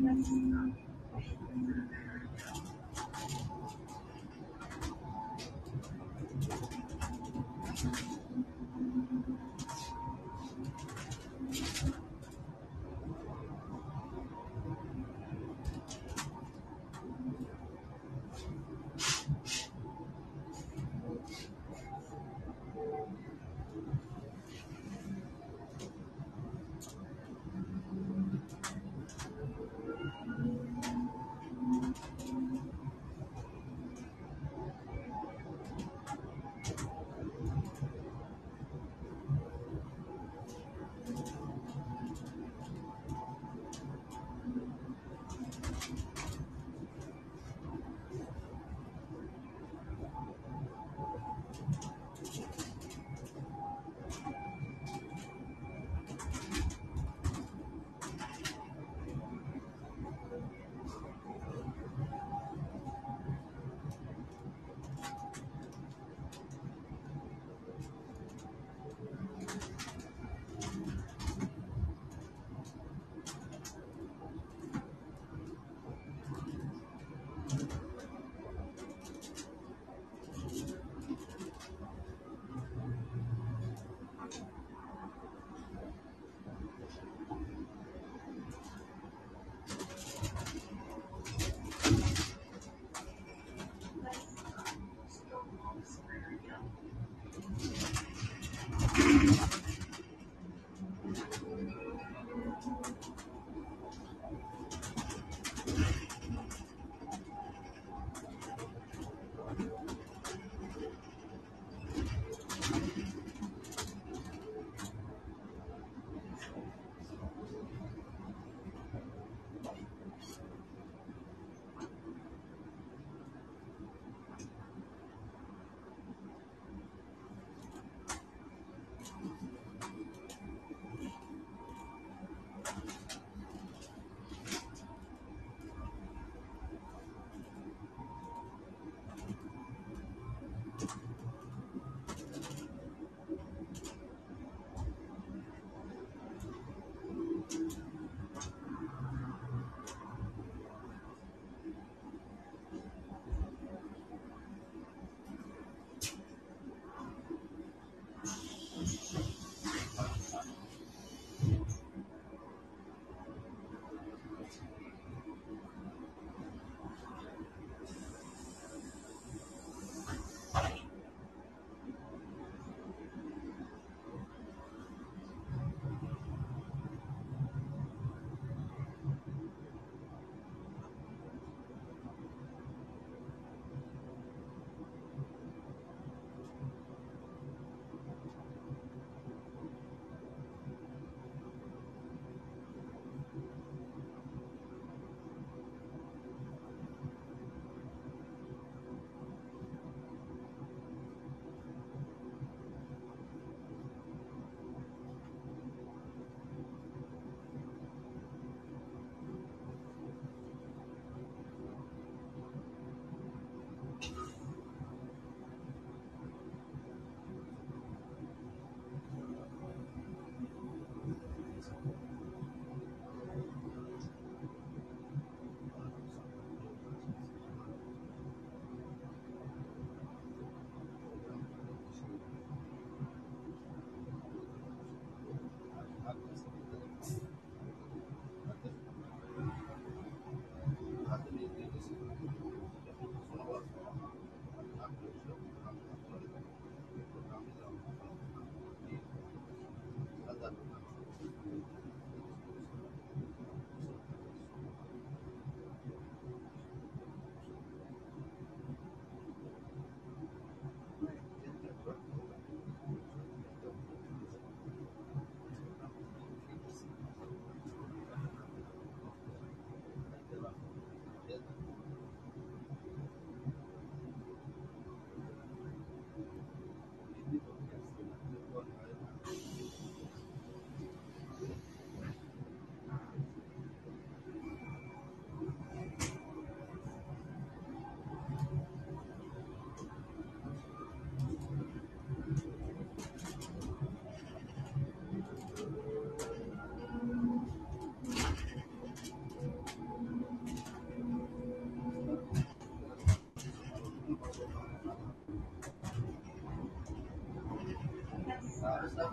Спасибо.